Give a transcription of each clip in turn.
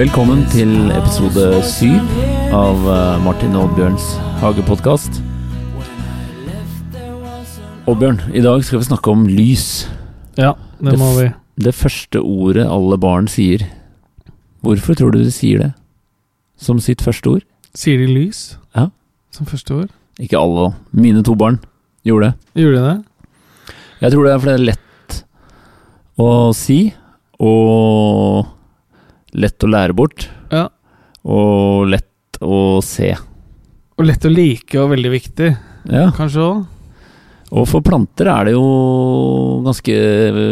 Velkommen til episode syv av eh, Martin Oddbjørns hagepodkast. Oddbjørn, i dag skal vi snakke om lys. Ja, det Det må vi. Det første ordet alle barn sier. Hvorfor tror du de sier det? Som sitt første ord? Sier de lys. Som første ord? Ikke alle. Mine to barn gjorde det. Gjorde de det? Jeg tror det er fordi det er lett å si, og lett å lære bort, Ja. og lett å se. Og lett å like og veldig viktig, Ja. kanskje òg. Og for planter er det jo ganske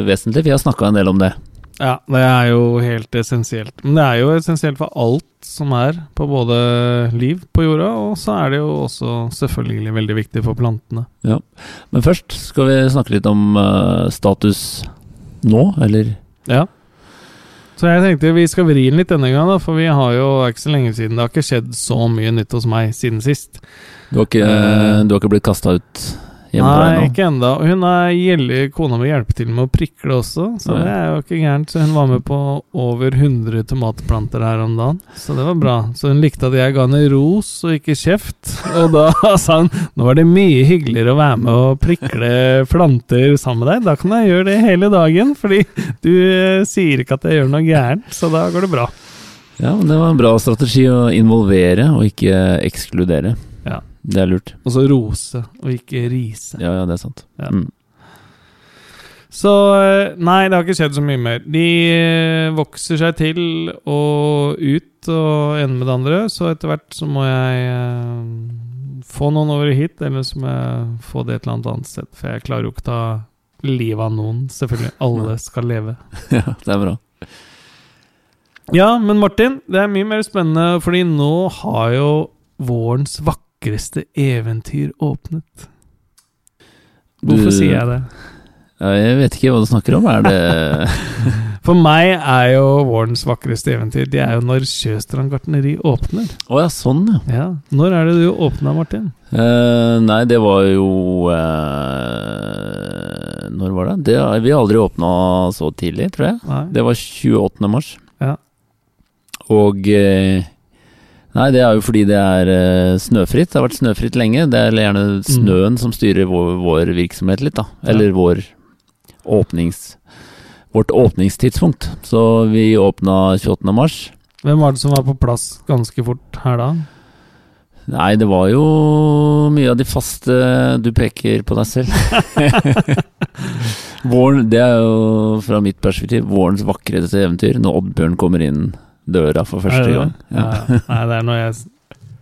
vesentlig. Vi har snakka en del om det. Ja, det er jo helt essensielt. Men det er jo essensielt for alt som er på både liv på jorda, og så er det jo også selvfølgelig veldig viktig for plantene. Ja, Men først skal vi snakke litt om uh, status nå, eller Ja. Så jeg tenkte vi skal vri den litt denne gangen, for vi har jo ikke så lenge siden Det har ikke skjedd så mye nytt hos meg siden sist. Du har ikke, uh, du har ikke blitt kasta ut Nei, ikke ennå. Hun er gjeldig, kona mi hjelper til med å prikle også, så det er jo ikke gærent. Så hun var med på over 100 tomatplanter her om dagen, så det var bra. Så hun likte at jeg ga henne ros og ikke kjeft, og da sa hun nå er det mye hyggeligere å være med og prikle planter sammen med deg. Da kan jeg gjøre det hele dagen, fordi du eh, sier ikke at jeg gjør noe gærent, så da går det bra. Ja, men det var en bra strategi å involvere og ikke ekskludere. Ja. Det er lurt. Og så rose og ikke rise. Ja, ja, det er sant. Ja. Mm. Så eh, nei, det har ikke skjedd så mye mer. De eh, vokser seg til og ut og ender med det andre, så etter hvert så må jeg eh, få noen over hit, eller så må jeg få det et eller annet annet sted. For jeg klarer jo ikke ta livet av noen, selvfølgelig. Alle skal leve. ja, det er bra. Ja, men Martin, det er mye mer spennende, fordi nå har jo vårens vakreste eventyr åpnet. Hvorfor Du- sier jeg det? Ja, jeg vet ikke hva du snakker om. Er det For meg er jo vårens vakreste eventyr Det er jo når Sjøstrand gartneri åpner. Å ja, sånn, ja. Ja, Når er det du åpna, Martin? Uh, nei, det var jo uh, Når var det? det? Vi har aldri åpna så tidlig, tror jeg. Nei. Det var 28. mars. Ja. Og eh, Nei, det er jo fordi det er eh, snøfritt. Det har vært snøfritt lenge. Det er gjerne snøen som styrer vår, vår virksomhet litt, da. Eller vår åpnings... Vårt åpningstidspunkt. Så vi åpna 28. mars. Hvem var det som var på plass ganske fort her da? Nei, det var jo mye av de faste Du peker på deg selv. Våren, det er jo fra mitt perspektiv vårens vakreste eventyr, når Oddbjørn kommer inn døra for første det det? gang. Ja. Nei, det er når jeg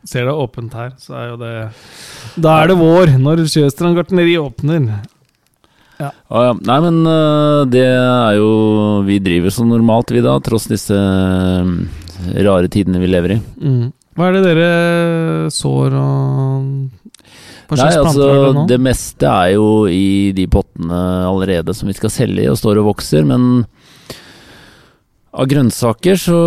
ser det åpent her, så er jo det Da er det vår, når Sjøstrand gartneri åpner. Ah, ja. Nei, men øh, det er jo Vi driver som normalt, vi da, tross disse øh, rare tidene vi lever i. Mm. Hva er det dere sår og Hva slags Nei, planter er det altså, nå? det meste er jo i de pottene allerede som vi skal selge i og står og vokser, men av grønnsaker så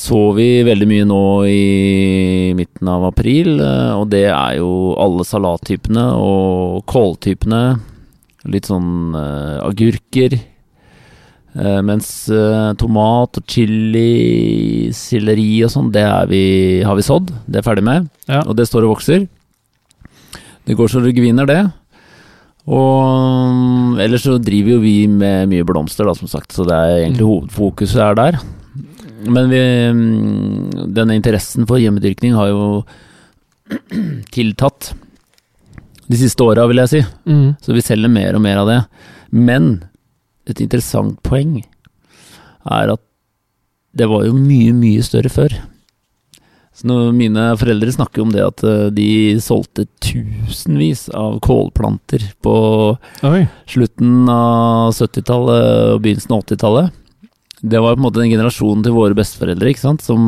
så vi veldig mye nå i midten av april, eh, og det er jo alle salattypene og kåltypene. Litt sånn uh, agurker. Uh, mens uh, tomat og chili, selleri og sånn, det vi, har vi sådd. Det er ferdig med. Ja. Og det står og vokser. Det går så det gviner, det. Og mm, ellers så driver jo vi med mye blomster, da, som sagt, så det er egentlig Mm. hovedfokuset er der. Men vi, mm, denne interessen for hjemmedyrkning har jo tiltatt de siste åra, vil jeg si. Mm. Så vi selger mer og mer av det. Men et interessant poeng er at det var jo mye, mye større før. Når mine foreldre snakker om det at eh, de solgte tusenvis av kålplanter på Oi. slutten av 70-tallet og begynnelsen av 80-tallet. Det var på en måte den generasjonen til våre besteforeldre, ikke sant, som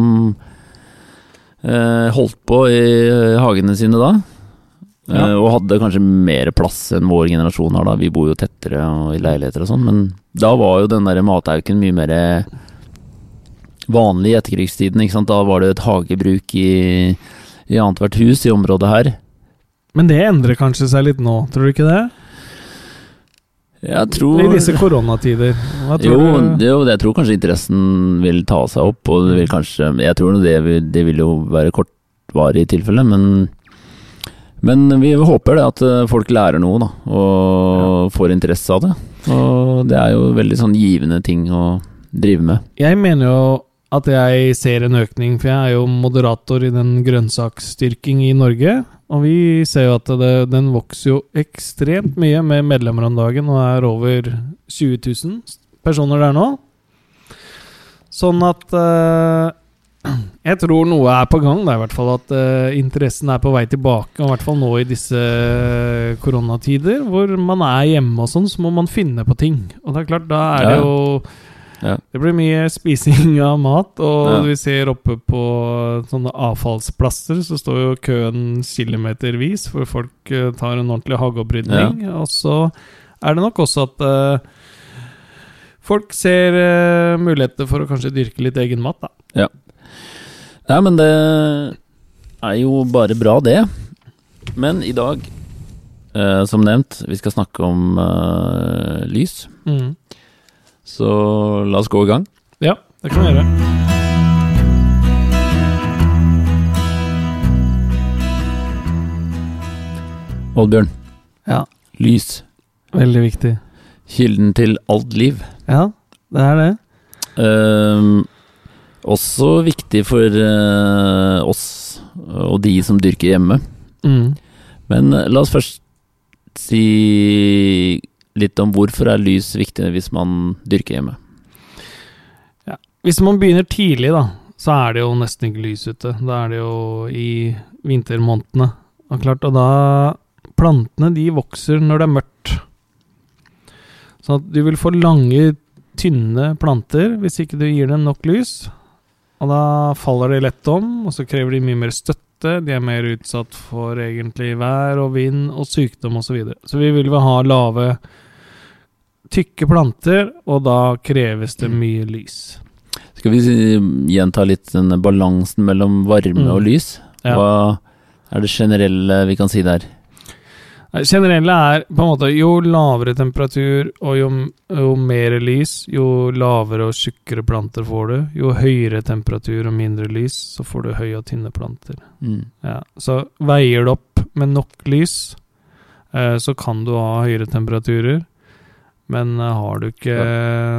eh, holdt på i hagene sine da. Ja. Eh, og hadde kanskje mer plass enn vår generasjon har da. Vi bor jo tettere og i leiligheter og sånn, men da var jo den der matauken mye mer vanlig i etterkrigstiden, ikke sant. Da var det et hagebruk i, i annethvert hus i området her. Men det endrer kanskje seg litt nå, tror du ikke det? Jeg tror I disse koronatider. Jo, det, jo, jeg tror kanskje interessen vil ta seg opp, og det vil kanskje Jeg tror det vil, det vil jo være kortvarig i tilfelle, men men vi håper det at eh, folk lærer noe, da, og får interesse av det. Og det er jo veldig sånn givende ting å drive med. Jeg mener jo at jeg ser en økning, for jeg er jo moderator i den grønnsaksstyrking i Norge. Og vi ser jo at det, den vokser jo ekstremt mye med medlemmer om dagen, og er over 20 000 personer der nå. Sånn at eh, Jeg tror noe er på gang, da, i hvert fall. At eh, interessen er på vei tilbake. Og i hvert fall nå i disse eh, koronatider, hvor man er hjemme og sånn, så må man finne på ting. Og det er klart, da er det jo Ja. Det blir mye spising av mat, og Ja. vi ser oppe på sånne avfallsplasser så står jo køen kilometervis, for folk eh, tar en ordentlig hageopprydning. Og så er det nok også at uh, folk ser uh, muligheter for å kanskje dyrke litt egen mat, da. Nei, men det er jo bare bra, det. Men i dag, uh, som nevnt, vi skal snakke om lys. Mm. Så la oss gå i gang. Ja, det kan vi gjøre. Oddbjørn, Ja, lys. veldig viktig. Kilden til alt liv. Ja, det er det. Uh, også viktig for uh, oss og de som dyrker hjemme. Mm. Men eh, la oss først si litt om hvorfor er lys viktig hvis man dyrker hjemme. Hvis man begynner tidlig, da, så er det jo nesten ikke lys ute. Da er det jo i vintermånedene. Og klart, og da Plantene de vokser når det er mørkt. Så du vil få lange, tynne planter hvis ikke du gir dem nok lys. Og da faller de lett om, og så krever de mye mer støtte. De er mer utsatt for egentlig vær og vind og sykdom osv. Så, videre. så vi vil vel ha lave, tykke planter, og da kreves det mye lys. Skal vi gjenta litt den balansen mellom varme Mm. og lys? Ja. Hva er det generelle vi kan si der? Generelle er på en måte jo lavere temperatur og jo, jo mer lys, jo lavere og tjukkere planter får du. Jo høyere temperatur og mindre lys, så får du høye og tynne planter. Mm. Ja, så veier det opp med nok lys, eh, så kan du ha høyere temperaturer. Men eh, har du ikke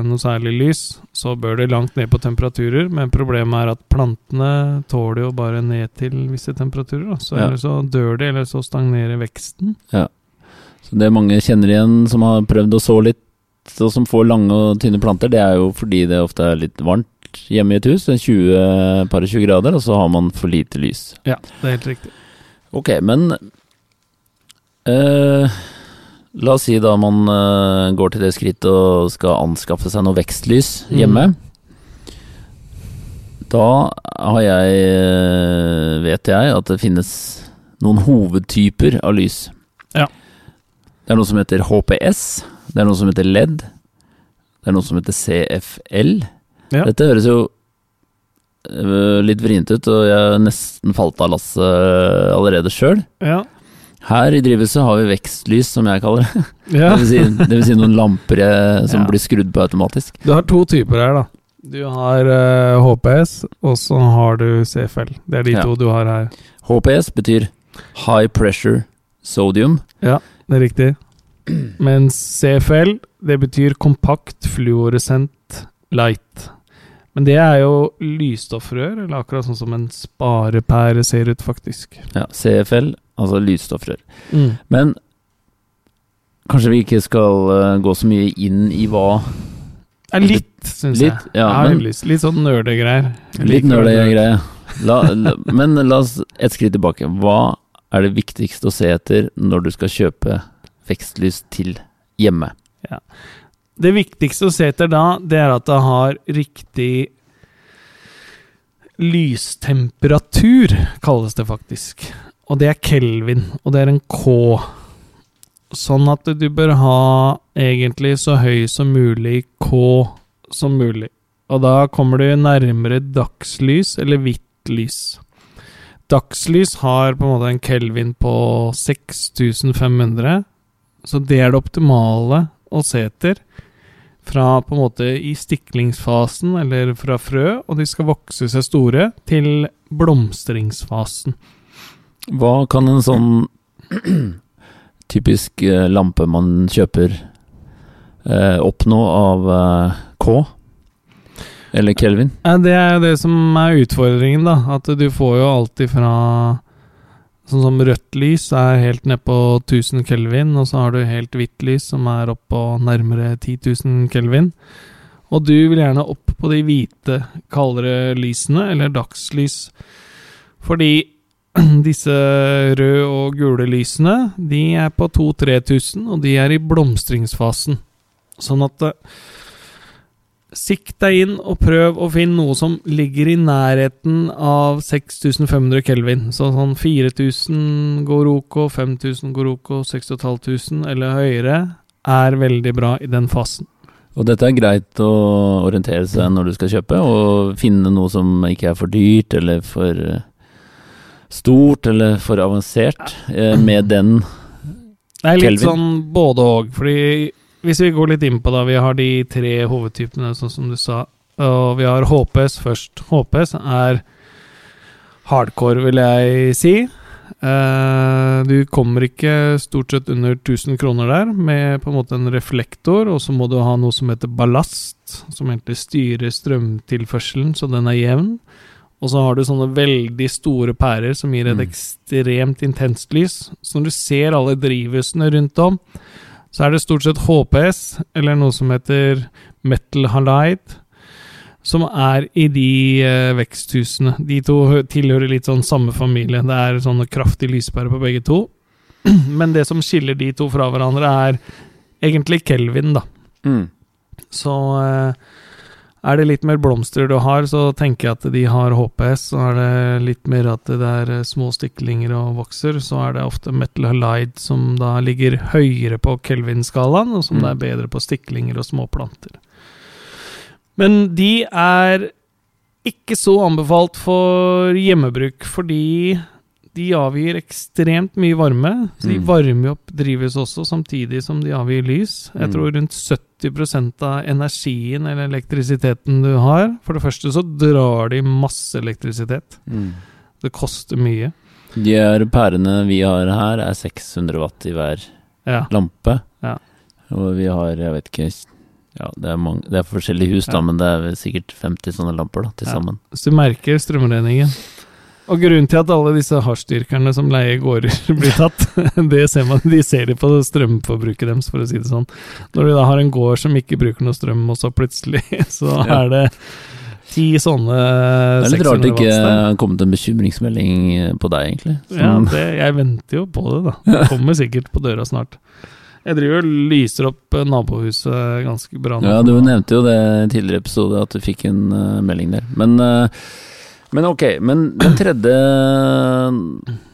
noe særlig lys, så bør det langt ned på temperaturer. Men problemet er at plantene tåler jo bare ned til visse temperaturer. Da. Så Ja. eller så dør de, eller så stagnerer veksten. Ja. Så det mange kjenner igjen som har prøvd å så litt, og som får lange og tynne planter, det er jo fordi det ofte er litt varmt hjemme i et hus, det er 20, par og 20 grader, og så har man for lite lys. Ja, det er helt riktig. Ok, men eh, La oss si da man uh, går til det skrittet og skal anskaffe seg noe vekstlys Mm. hjemme. Da har jeg, eh, vet jeg, at det finnes noen hovedtyper av lys. Ja. Det er noe som heter HPS, det er noe som heter LED, det er noe som heter CFL. Ja. Dette høres jo eh, litt vrient ut, og jeg nesten falt av lasset allerede sjøl. Ja. Her i drivhuset har vi vekstlys, som jeg kaller det. ja. Det vil si, det vil si noen lamper eh, som Ja. blir skrudd på automatisk. Du har to typer her, da. Du har uh, HPS, og så har du CFL. Det er de Ja. to du har her. HPS betyr High Pressure Sodium. Ja, Det er riktig. Mens CFL, det betyr kompakt fluorescent light. Men det er jo lysstoffrør, eller akkurat sånn som en sparepære ser ut, faktisk. Ja, CFL, altså lysstoffrør. Mm. Men kanskje vi ikke skal eh, gå så mye inn i hva Ja, litt, syns jeg. Ja, men- lyst, litt sånn nerdegreier. Jeg Litt nerdegreier. La, la, men la oss et skritt tilbake. Hva er det viktigste å se etter når du skal kjøpe vekstlys til hjemme? Det viktigste å se etter da, det er at det har riktig lystemperatur, kalles det faktisk. Og det er kelvin, og det er en K. Sånn at du bør ha egentlig så høy som mulig K som mulig. Og da kommer du nærmere dagslys eller hvitt lys. Dagslys har på en måte en kelvin på 6500, så det er det optimale å se etter. Fra på en måte i stiklingsfasen, eller fra frø, og de skal vokse seg store, til blomstringsfasen. Hva kan en sånn typisk eh, lampe man kjøper eh, oppnå av eh, K? Eller Kelvin? Det er jo det som er utfordringen, da. At du får jo alltid fra Sånn som rødt lys er helt ned på 1000 kelvin, og så har du helt hvitt lys som er opp på nærmere 10 000 kelvin. Og du vil gjerne opp på de hvite, kaldere lysene, eller dagslys. Fordi disse røde og gule lysene, de er på 2000-3000, og de er i blomstringsfasen. Sånn at Sikt deg inn og prøv å finne noe som ligger i nærheten av 6500 kelvin. Så sånn 4000 går ok, 5000 går ok, 6500 eller høyere er veldig bra i den fasen. Og dette er greit å orientere seg når du skal kjøpe, og finne noe som ikke er for dyrt eller for eh, stort eller for avansert, eh, med den Det er litt Kelvin? sånn både og, fordi hvis vi går litt inn på da, vi har de tre hovedtypene, sånn som du sa, og vi har HPS først. HPS er hardcore, vil jeg si. Eh, du kommer ikke stort sett under 1000 kroner der, med på en måte en reflektor, og så må du ha noe som heter ballast, som egentlig styrer strømtilførselen så den er jevn. Og så har du sånne veldig store pærer som gir et Mm. ekstremt intenst lys. Så når du ser alle drivhusene rundt om, så er det stort sett HPS, eller noe som heter Metal Halide, som er i de eh, veksthusene. De to tilhører litt sånn samme familie. Det er sånne kraftige lyspærer på begge to. Men det som skiller de to fra hverandre, er egentlig Kelvin, da. mm. Så eh, er det litt mer blomster du har, så tenker jeg at de har HPS. Så er det litt mer at det er eh, små stiklinger og vokser, så er det ofte Metal Halide som da ligger høyere på Kelvin-skalaen, og som Mm. det er bedre på stiklinger og små planter. Men de er ikke så anbefalt for hjemmebruk, fordi de avgir ekstremt mye varme. Så de Mm. varmer jo opp drivhuset også, samtidig som de avgir lys. Jeg Mm. tror rundt 70% av energien eller elektrisiteten du har For det første så drar de masse elektrisitet. Mm. Det koster mye. De her pærene vi har her, er 600 watt i hver Ja. lampe. Ja. Og vi har, jeg vet ikke ja, det, er mange, det er forskjellige hus, da, men det er sikkert 50 sånne lamper da, til sammen. Så du merker strømregningen. Og grunnen til at alle disse hasjdyrkerne som leier gårder blir tatt, det ser man, de ser det på strømforbruket deres, for å si det sånn. Når du da har en gård som ikke bruker noe strøm, og så plutselig så er det ti sånne Det er litt rart det ikke har kommet en bekymringsmelding på deg, egentlig. Ja, det, jeg venter jo på det, da. Det kommer sikkert på døra snart. Jeg driver og lyser opp eh, nabohuset ganske bra nå. Ja, du nevnte jo det i tidligere episode, at du fikk en uh, melding der. Men, eh, men ok, men den tredje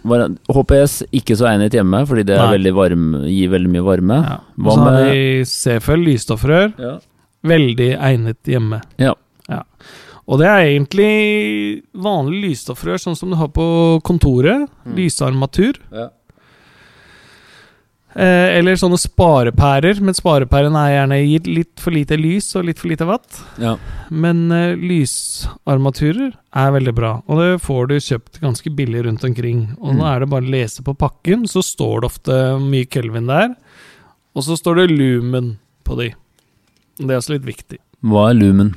var HPS ikke så egnet hjemme, fordi det veldig varm, gir veldig mye varme. Ja. Hva Og så har vi CFL, lysstoffrør. Ja. Veldig egnet hjemme. Ja. Og det er egentlig vanlig lysstoffrør, sånn som du har på kontoret. Mm. Lysarmatur. Ja. Eh, eller sånne sparepærer, men sparepæren er gjerne gitt litt for lite lys og litt for lite vatt. Ja. Men uh, lysarmaturer er veldig bra, og det får du kjøpt ganske billig rundt omkring. Og Mm. nå er det bare å lese på pakken, så står det ofte mye Kelvin der. Og så står det lumen på de. Det er også litt viktig. Hva er lumen?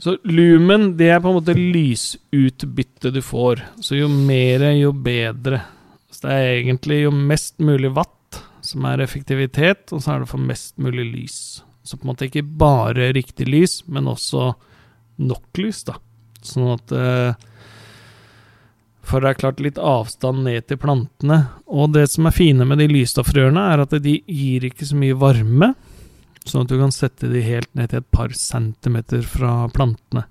Så lumen, det er på en måte lysutbyttet du får. Så jo mer, jo bedre. Så det er egentlig jo mest mulig watt som er effektivitet, og så er det for mest mulig lys. Så på en måte ikke bare riktig lys, men også nok lys, da. Sånn at eh, For det er klart litt avstand ned til plantene. Og det som er fine med de lysstoffrørene, er at de gir ikke så mye varme. Sånn at du kan sette de helt ned til et par centimeter fra plantene.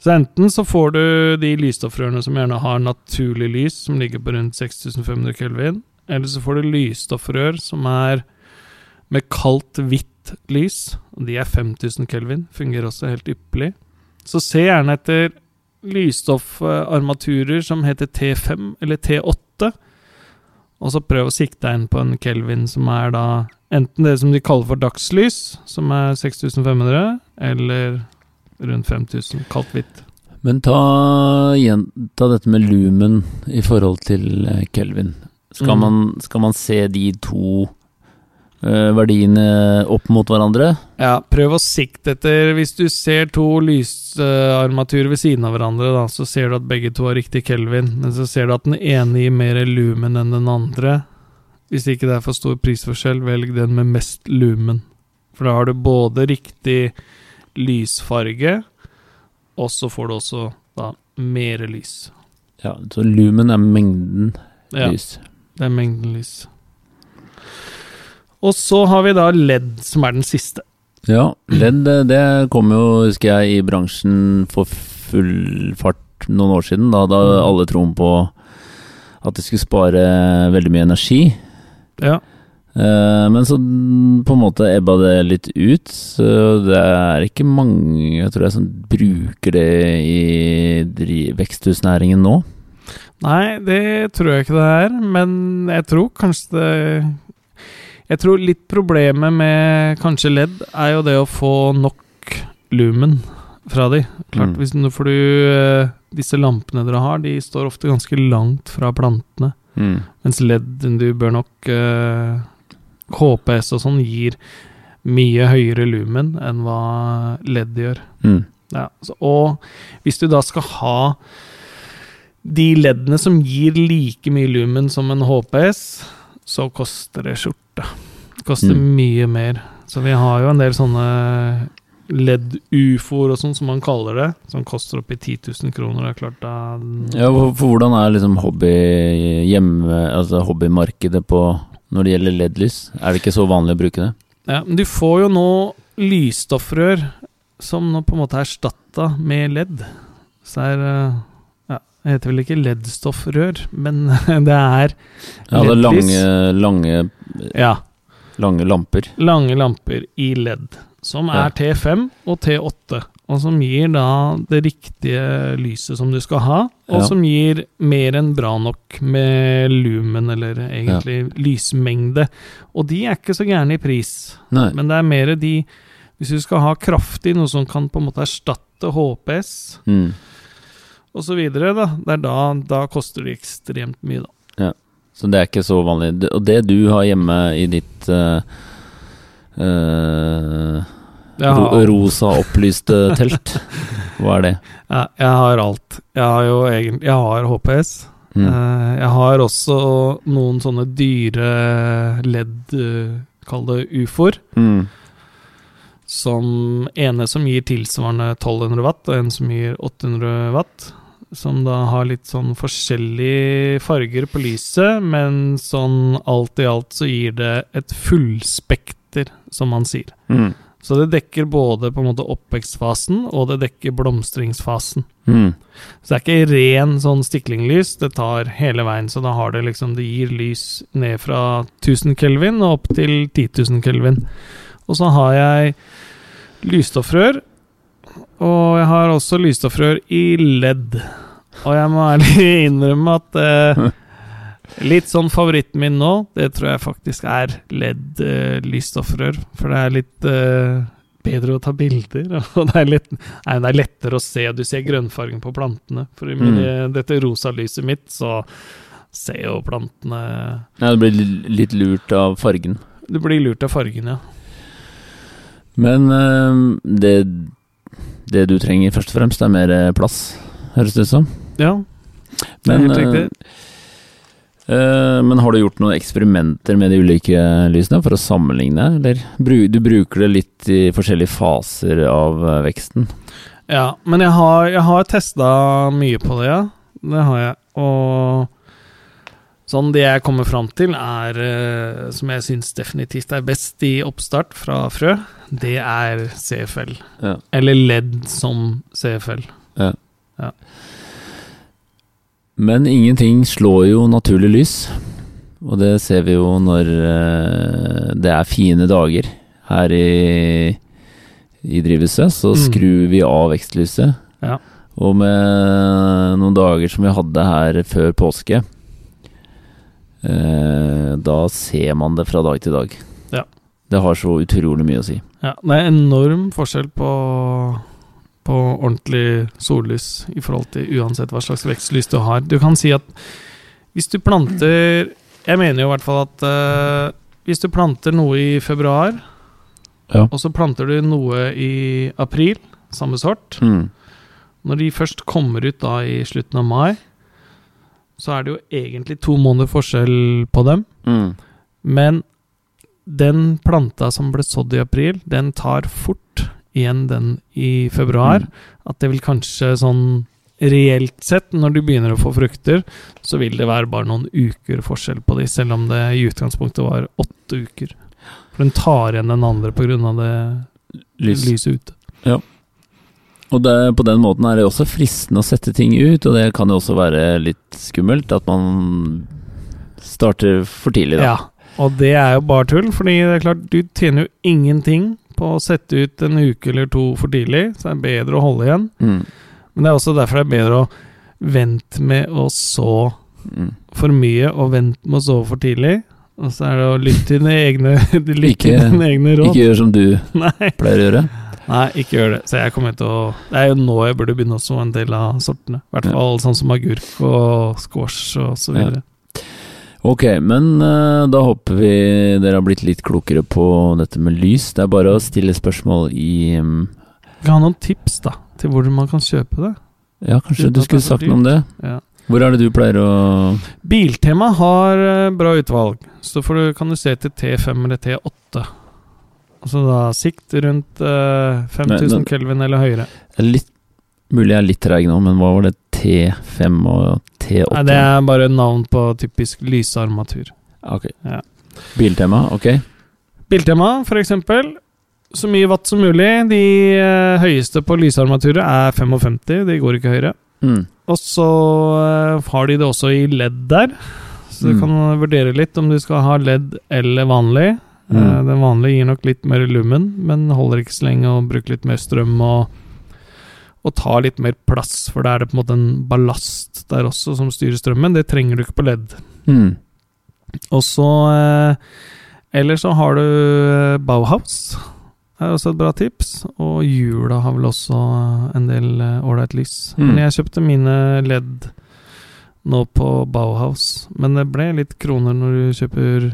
Så enten så får du de lysstoffrørene som gjerne har naturlig lys, som ligger på rundt 6500 kelvin, eller så får du lysstoffrør som er med kaldt hvitt lys, de er 5000 kelvin, fungerer også helt ypperlig. Så se gjerne etter lysstoffarmaturer som heter T5 eller T8. Og så prøv å sikte deg inn på en Kelvin som er da enten det som de kaller for dagslys, som er 6500, eller rundt 5000, kaldt hvitt. Men ta, gjenta dette med lumen i forhold til eh, Kelvin. Skal, Mm. man, skal man se de to uh, verdiene opp mot hverandre? Ja, prøv å sikte etter Hvis du ser to lysarmaturer ved siden av hverandre, da, så ser du at begge to har riktig Kelvin, men så ser du at den ene gir mer lumen enn den andre. Hvis ikke det er for stor prisforskjell, velg den med mest lumen. For da har du både riktig lysfarge, og så får du også da mer lys. Ja, så lumen er mengden Ja, lys. Det er mengden lys. Og så har vi da ledd, som er den siste. Ja, ledd det- kom jo, husker jeg, i bransjen for full fart noen år siden. Da hadde Mm. alle troen på at det skulle spare veldig mye energi. Ja. Eh, Men så på en måte ebba det litt ut. Så det er ikke mange jeg tror jeg, som bruker det i veksthusnæringen nå. Nei, det tror jeg ikke det er, men jeg tror kanskje det Jeg tror litt problemet med kanskje ledd er jo det å få nok lumen fra de. Klart, Mm. hvis du, får du eh, Disse lampene dere har, de står ofte ganske langt fra plantene. Mm. Mens ledd du bør nok uh, HPS og sånn gir mye høyere lumen enn hva ledd gjør. Mm. Ja, så, og hvis du da skal ha de leddene som gir like mye lumen som en HPS, så koster det skjorte. Det koster Mm. mye mer. Så vi har jo en del sånne LED-ufoer og sånn, som man kaller det, som koster oppi 10 000 kroner. Det er klart da Ja, for, for hvordan er liksom hobby hjemme, altså hobbymarkedet på når det gjelder LED-lys? Er det ikke så vanlig å bruke det? Ja, men du får jo nå lysstoffrør som nå på en måte er erstatta med LED. Så er eh, det heter vel ikke LED-stoffrør, men det er Ja, det er lange, lange, Ja. lange lamper. lange lamper i LED, som Ja. er T5 og T8, og som gir da det riktige lyset som du skal ha, og Ja. som gir mer enn bra nok med lumen, eller egentlig lysmengde. Og de er ikke så gærne i pris, Nei. men det er mer de Hvis du skal ha kraftig, noe som kan på en måte erstatte HPS Mm. Videre, da, det er da, da koster det ekstremt mye, da. Så det er ikke så vanlig. Og det du har hjemme i ditt uh, uh, ro, rosa opplyste telt, hva er det? Ja, jeg har alt. Jeg har jo egentlig Jeg har HPS. Mm. Eh, Jeg har også noen sånne dyre LED, eh, kall det ufoer, Mm. som ene som gir tilsvarende 1200 watt, og en som gir 800 watt. Som da har litt sånn forskjellige farger på lyset, men sånn alt i alt så gir det et fullspekter, som man sier. Mm. Så det dekker både på en måte oppvekstfasen, og det dekker blomstringsfasen. Mm. Så det er ikke ren sånn stiklinglys, det tar hele veien. Så da har det liksom Det gir lys ned fra 1000 kelvin og opp til 10 000 kelvin. Og så har jeg lysstoffrør, og jeg har også lysstoffrør i LED. Og jeg må ærlig innrømme at eh, litt sånn favoritten min nå, det tror jeg faktisk er LED-lysstoffrør. for det er litt eh, bedre å ta bilder, og det er, litt, nei, det er lettere å se. Du ser grønnfargen på plantene. For i Mm. dette rosa lyset mitt, så ser jo plantene Ja, det blir litt lurt av fargen. Du blir lurt av fargen, ja. Men eh, det, det du trenger først og fremst, er mer eh, plass, høres det ut som. Ja, det er Men, helt eh, riktig. eh, men har du gjort noen eksperimenter med de ulike lysene for å sammenligne, eller du bruker det litt i forskjellige faser av eh, veksten? Ja, men jeg har, jeg har testa mye på det, ja. Det har jeg. Og sånn det jeg kommer fram til, er eh, Som jeg syns definitivt er best i oppstart fra frø, det er CFL. Ja. Eller ledd som CFL. Men ingenting slår jo naturlig lys, og det ser vi jo når eh, det er fine dager her i, i drivhuset. Så Mm. skrur vi av vekstlyset, Ja. Og med noen dager som vi hadde her før påske, da ser man det fra dag til dag. Ja. Det har så utrolig mye å si. Ja, det er enorm forskjell på, på ordentlig sollys i forhold til uansett hva slags vekstlys du har. Du kan si at hvis du planter Jeg mener jo i hvert fall at uh, hvis du planter noe i februar, Ja. og så planter du noe i april, samme sort Mm. Når de først kommer ut da i slutten av mai, så er det jo egentlig to måneder forskjell på dem. Mm. Men den planta som ble sådd i april, den tar fort igjen den i februar. Mm. At det vil kanskje sånn reelt sett, når du begynner å få frukter, så vil det være bare noen uker forskjell på de, selv om det i utgangspunktet var åtte uker. For den tar igjen den andre pga. det Lys. ute. ute. Og det, på den måten er det også fristende å sette ting ut, og det kan jo også være litt skummelt at man starter for tidlig, da. Ja, og det er jo bare tull, fordi det er klart, du tjener jo ingenting på å sette ut en uke eller to for tidlig, så det er bedre å holde igjen. Mm. Men det er også derfor det er bedre å vente med å så Mm. for mye og vente med å sove for tidlig. Og så er det å lytte til dine egne, lytte Ikke- dine egne råd. Ikke gjør som du Nei. pleier å gjøre. Nei, ikke gjør det. Så jeg kommer til å Det er jo nå jeg burde begynne å så en del av sortene. I hvert Ja. fall sånn som agurk og squash og så videre. Ok, men uh, da håper vi dere har blitt litt klokere på dette med lys. Det er bare å stille spørsmål i um, kan ha noen tips da til hvor man kan kjøpe det. Ja, kanskje du skulle sagt noe om det? Ja. Hvor er det du pleier å Biltema har eh, bra utvalg, så får du, kan du se til T5 eller T8. Altså da sikt rundt uh, 5000 Men- men- kelvin eller høyere. Er litt Mulig jeg er litt treig nå, men hva var det T5 og T8? Nei, det er bare navn på typisk lysarmatur. Ok. Ja. Biltema, ok. Biltema, for eksempel. Så mye watt som mulig. De uh, høyeste på lysarmaturer er 55, de går ikke høyere. Mm. Og så uh, har de det også i LED der, så du Mm. kan vurdere litt om du skal ha LED eller vanlig. Mm. Eh, Den vanlige gir nok litt mer lumen, men holder ikke så lenge og bruker litt mer strøm og, og tar litt mer plass, for da er det på en måte en ballast der også som styrer strømmen. Det trenger du ikke på ledd. Mm. Og så eh, Eller så har du eh, Bauhaus. Det er også et bra tips. Og Jula har vel også en del ålreit lys. Mm. Men jeg kjøpte mine ledd nå på Bauhaus. Men det ble litt kroner når du kjøper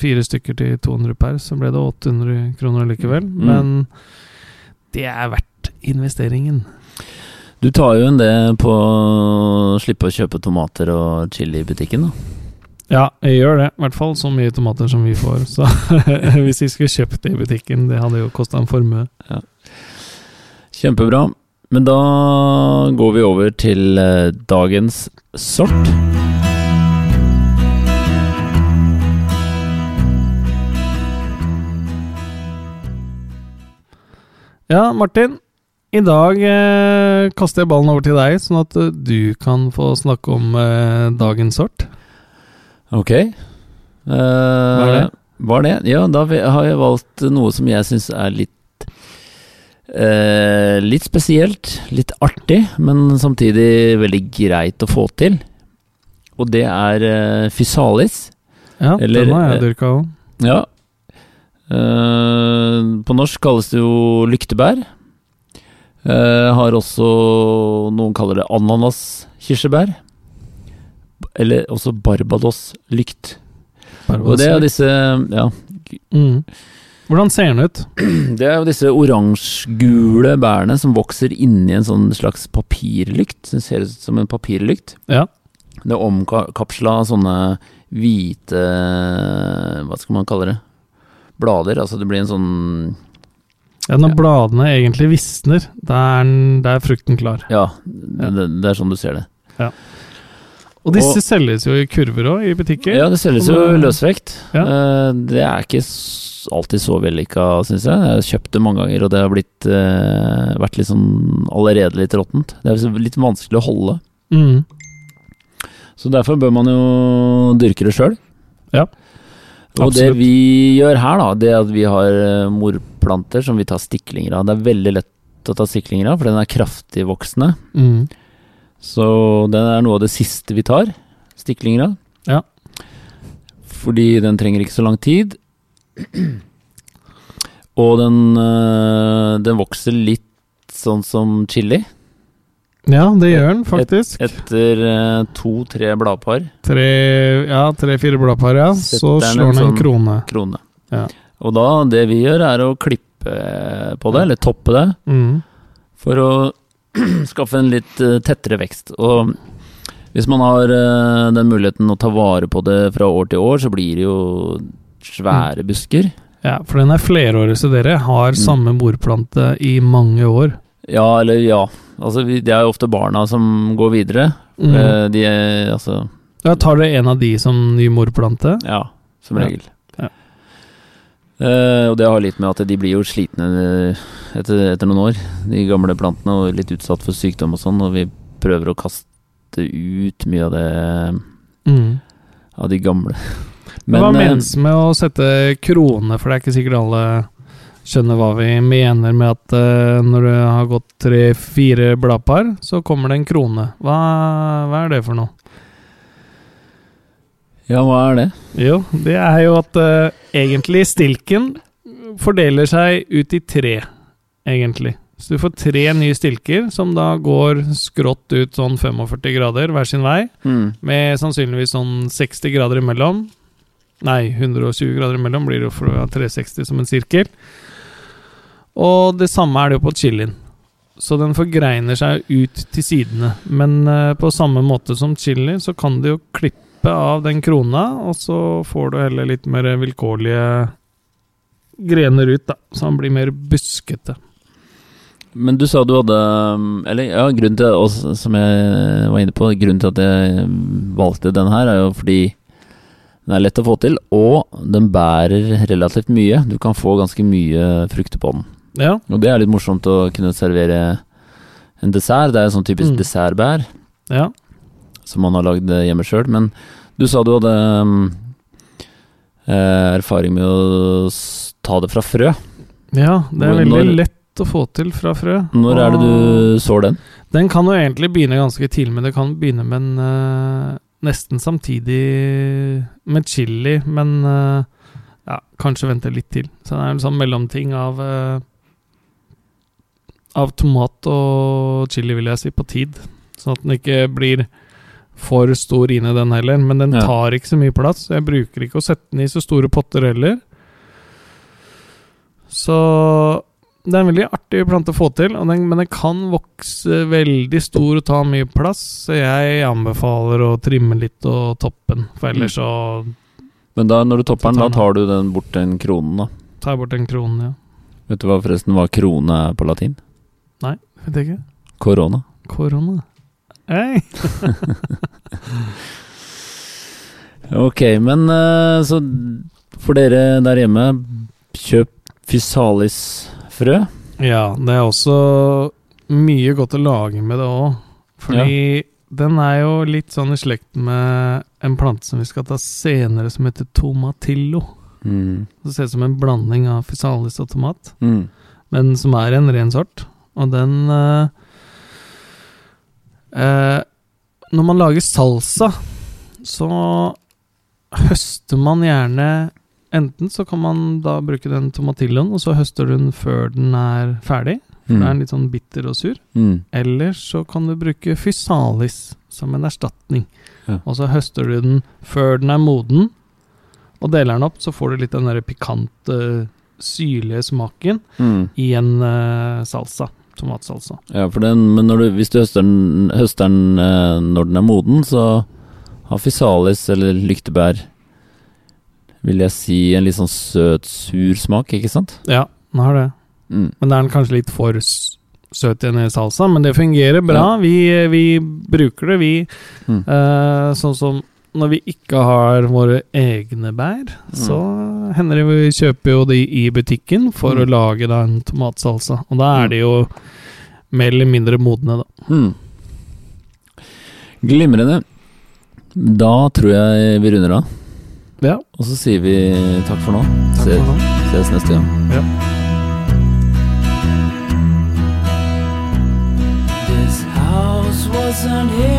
fire stykker til 200 per. Så ble det 800 kroner likevel. Mm. Men det er verdt investeringen. Du tar jo en det på å slippe å kjøpe tomater og chili i butikken, da. Ja, jeg gjør det. I hvert fall så mye tomater som vi får. Så hvis vi skulle kjøpt det i butikken, det hadde jo kosta en formue. Kjempebra. Men da går vi over til eh, dagens sort. Ja, Martin. I dag eh, kaster jeg ballen over til deg, sånn at eh, du kan få snakke om eh, dagens sort. Ok. Hva er det? Hva er det? Ja, da vi- har jeg valgt noe som jeg syns er litt eh, Litt spesielt, litt artig, men samtidig veldig greit å få til. Og det er eh, Physalis. Ja, Eller, den har jeg eh, dyrka òg. Ja. Eh, på norsk kalles det jo lyktebær. Eh, har også Noen kaller det ananaskirsebær. Eller også Barbados-lykt. Og det er disse Ja, mm. Hvordan ser den ut? det er jo disse oransjegule bærene som vokser inni en sånn slags papirlykt. Det ser ut som en papirlykt. Ja. Det er omkapsla sånne hvite Hva skal man kalle det? Blader. Altså det blir en sånn ja når Ja. bladene egentlig visner, da er, er frukten klar. Ja, det, det, det er sånn du ser det. Ja. Og disse Og- selges jo i kurver òg, i butikker. Ja, det selges jo i løsvekt. Ja. Eh, Det er ikke alltid så vellykka, syns jeg. Jeg har kjøpt det mange ganger, og det har blitt, eh, vært litt sånn allerede litt råttent. Det er litt vanskelig å holde. Mm. Så derfor bør man jo dyrke det sjøl. Ja, Og det vi gjør her, da, det er at vi har eh, morplanter som vi tar stiklinger av. Det er veldig lett å ta stiklinger av for den er kraftig voksende. Mm. Så den er noe av det siste vi tar, stiklinger av. Ja. Fordi den trenger ikke så lang tid. Og den, øh, den vokser litt sånn som chili. Ja, det gjør den faktisk. Etter øh, to-tre bladpar, Tre, ja, tre-fire bladpar, ja. Så Setter den slår en den en sånn- krone. krone. Ja. Og da, det vi gjør, er å klippe på det, eller toppe det, Mm. for å skaffe en litt øh, tettere vekst. Og hvis man har den muligheten å ta vare på det fra år til år, så blir det jo svære busker. Ja, for den er flerårig, så dere har Mm. samme bordplante i mange år. Ja, eller ja. Altså, vi, det er jo ofte barna som går videre. Mm. Eh, De er altså ja, tar dere en av de som ny morplante. Ja, som Ja. regel. Ja. Eh, og det har litt med at de blir jo slitne etter, etter noen år, de gamle plantene, og litt utsatt for sykdom og sånn, og vi prøver å kaste ut mye av det Mm. av de gamle. Men, Hva eh, menes med å sette krone, for det er ikke sikkert alle skjønner hva vi mener med at uh, når det har gått tre-fire bladpar, så kommer det en krone. Hva, hva er det for noe? Ja, hva er det? Jo, det er jo at uh, egentlig stilken fordeler seg ut i tre, egentlig. Så du får tre nye stilker som da går skrått ut sånn 45 grader hver sin vei, Mm. med sannsynligvis sånn 60 grader imellom. Nei, 120 grader imellom blir det jo fra 360 som en sirkel. Og det samme er det jo på chilien. Så den forgreiner seg ut til sidene. Men eh, på samme måte som chili, så kan du jo klippe av den krona, og så får du heller litt mer vilkårlige grener ut, da. Så han blir mer buskete. Men du sa du hadde Eller ja, grunnen til også, Som jeg var inne på, grunnen til at jeg valgte den her, er jo fordi den er lett å få til, og den bærer relativt mye. Du kan få ganske mye frukter på den. Ja. Og det er litt morsomt å kunne servere en dessert. Det er en sånn typisk Mm. dessertbær Ja. som man har lagd hjemme sjøl. Men du sa du hadde um, eh, erfaring med å ta det fra frø. ja, det er veldig når- lett å få til fra frø. Når er det du sår den? Den kan jo egentlig begynne ganske tidlig, men det kan begynne med en uh, Nesten samtidig med chili, men uh, ja, kanskje vente litt til. Så det er en sånn mellomting av eh, Av tomat og chili, vil jeg si, på tid. Sånn at den ikke blir for stor inni den heller. Men den Ja. tar ikke så mye plass. Jeg bruker ikke å sette den i så store potter heller. Så det er en veldig artig plante å få til, den, men den kan vokse veldig stor og ta mye plass. Så jeg anbefaler å trimme litt og toppe den, for ellers så Men da når du topper den, da tar du den bort den kronen, da. tar jeg bort den kronen, ja. Vet du hva forresten hva krone er på latin? Vet jeg ikke. Korona. Korona. Hei! Ok, men eh, så for dere der hjemme, kjøp fysalisfrø. Ja, det er også mye godt å lage med det òg. Fordi den er jo litt sånn i slekt med en plante som vi skal ta senere, som heter tomatillo. Mm. Det ser ut som en blanding av fysalis og tomat. Mm. men som er en ren sort. Og den uh, uh, Når man lager salsa, så høster man gjerne Enten så kan man da bruke den tomatilloen, og så høster du den før den er ferdig. For den er litt sånn bitter og sur. Mm. Eller så kan du bruke fysalis som en erstatning. Ja. Og så høster du den før den er moden, og deler den opp, så får du litt den der pikante, syrlige smaken Mm. i en uh, salsa. Tomatsalsa. Ja, for den, men du, hvis du høster den, høster den eh, når den er moden, så har fysalis eller lyktebær vil jeg si en litt sånn søt, sur smak, ikke sant? Ja, den har det. Mm. Men det er den kanskje litt for søt i en salsa, men det fungerer bra. Vi, vi bruker det, vi. Mm. Eh, sånn som når vi ikke har våre egne bær, mm. så hender det vi kjøper jo de i butikken for mm. å lage da en tomatsalsa. Og da er mm. de jo mer eller mindre modne, da. Mm. Glimrende. Da tror jeg vi runder av. Ja. Og så sier vi takk for nå. Takk for nå. Ses neste gang. Ja. This house wasn't here.